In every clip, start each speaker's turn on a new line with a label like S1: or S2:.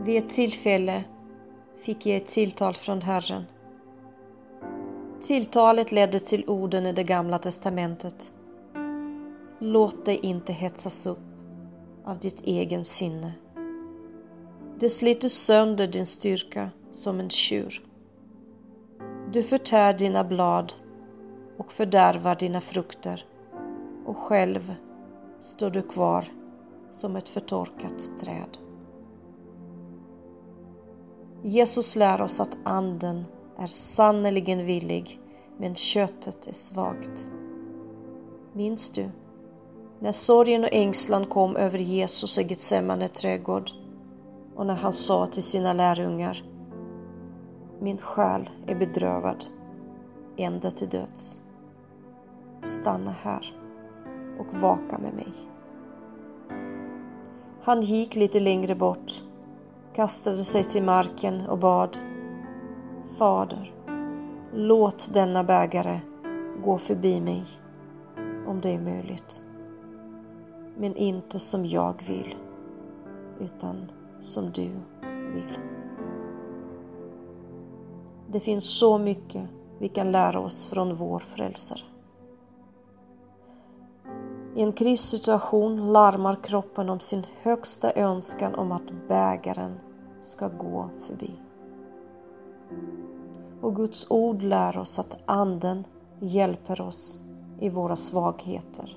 S1: Vid ett tillfälle fick jag ett tilltal från Herren. Tilltalet ledde till orden i det gamla testamentet. Låt dig inte hetsas upp av ditt egen sinne. Det sliter sönder din styrka som en tjur. Du förtär dina blad och fördärvar dina frukter och själv står du kvar som ett förtorkat träd. Jesus lär oss att anden är sannerligen villig men köttet är svagt. Minns du när sorgen och ängslan kom över Jesus i Getsemane trädgård och när han sa till sina lärjungar Min själ är bedrövad ända till döds. Stanna här och vaka med mig. Han gick lite längre bort, kastade sig till marken och bad Fader, låt denna bägare gå förbi mig om det är möjligt. Men inte som jag vill, utan som du vill. Det finns så mycket vi kan lära oss från vår frälsare. I en krissituation larmar kroppen om sin högsta önskan om att bägaren ska gå förbi. Och Guds ord lär oss att Anden hjälper oss i våra svagheter.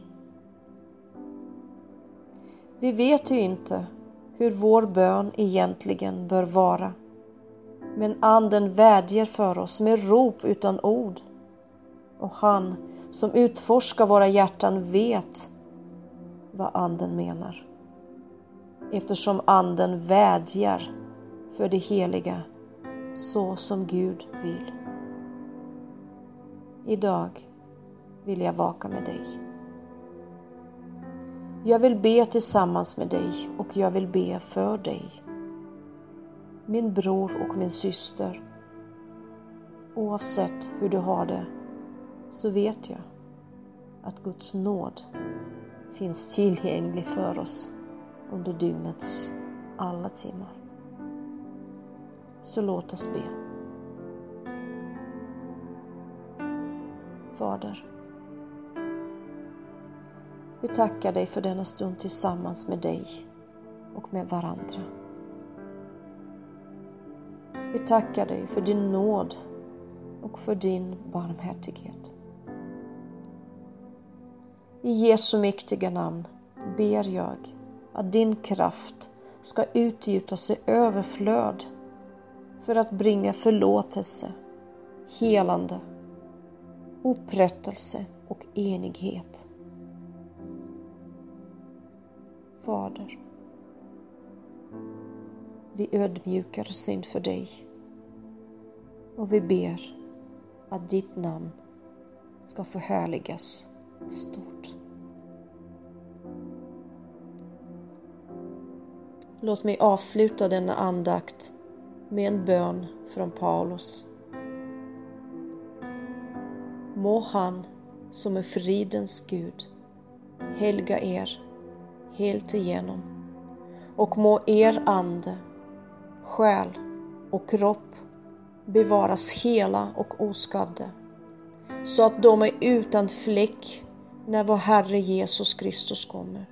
S1: Vi vet ju inte hur vår bön egentligen bör vara. Men Anden vädjar för oss med rop utan ord. Och han som utforskar våra hjärtan vet vad Anden menar. Eftersom Anden vädjar för det heliga så som Gud vill. Idag vill jag vaka med dig. Jag vill be tillsammans med dig och jag vill be för dig. Min bror och min syster. Oavsett hur du har det så vet jag att Guds nåd finns tillgänglig för oss under dygnets alla timmar. Så låt oss be. Fader, vi tackar dig för denna stund tillsammans med dig och med varandra. Vi tackar dig för din nåd och för din barmhärtighet. I Jesu mäktiga namn ber jag att din kraft ska utgjutas i överflöd för att bringa förlåtelse, helande, upprättelse och enighet. Fader, vi ödmjukar oss inför dig och vi ber att ditt namn ska förhärligas stort. Låt mig avsluta denna andakt med en bön från Paulus. Må han som är fridens Gud helga er helt igenom och må er ande, själ och kropp bevaras hela och oskadda så att de är utan fläck när vår Herre Jesus Kristus kommer.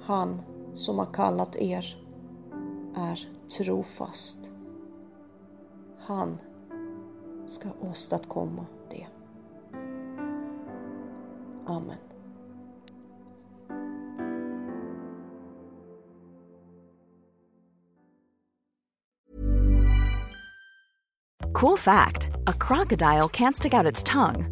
S1: Han som har kallat er är trofast. Han ska åstadkomma det. Amen.
S2: Cool fact, a crocodile can't stick out its tongue.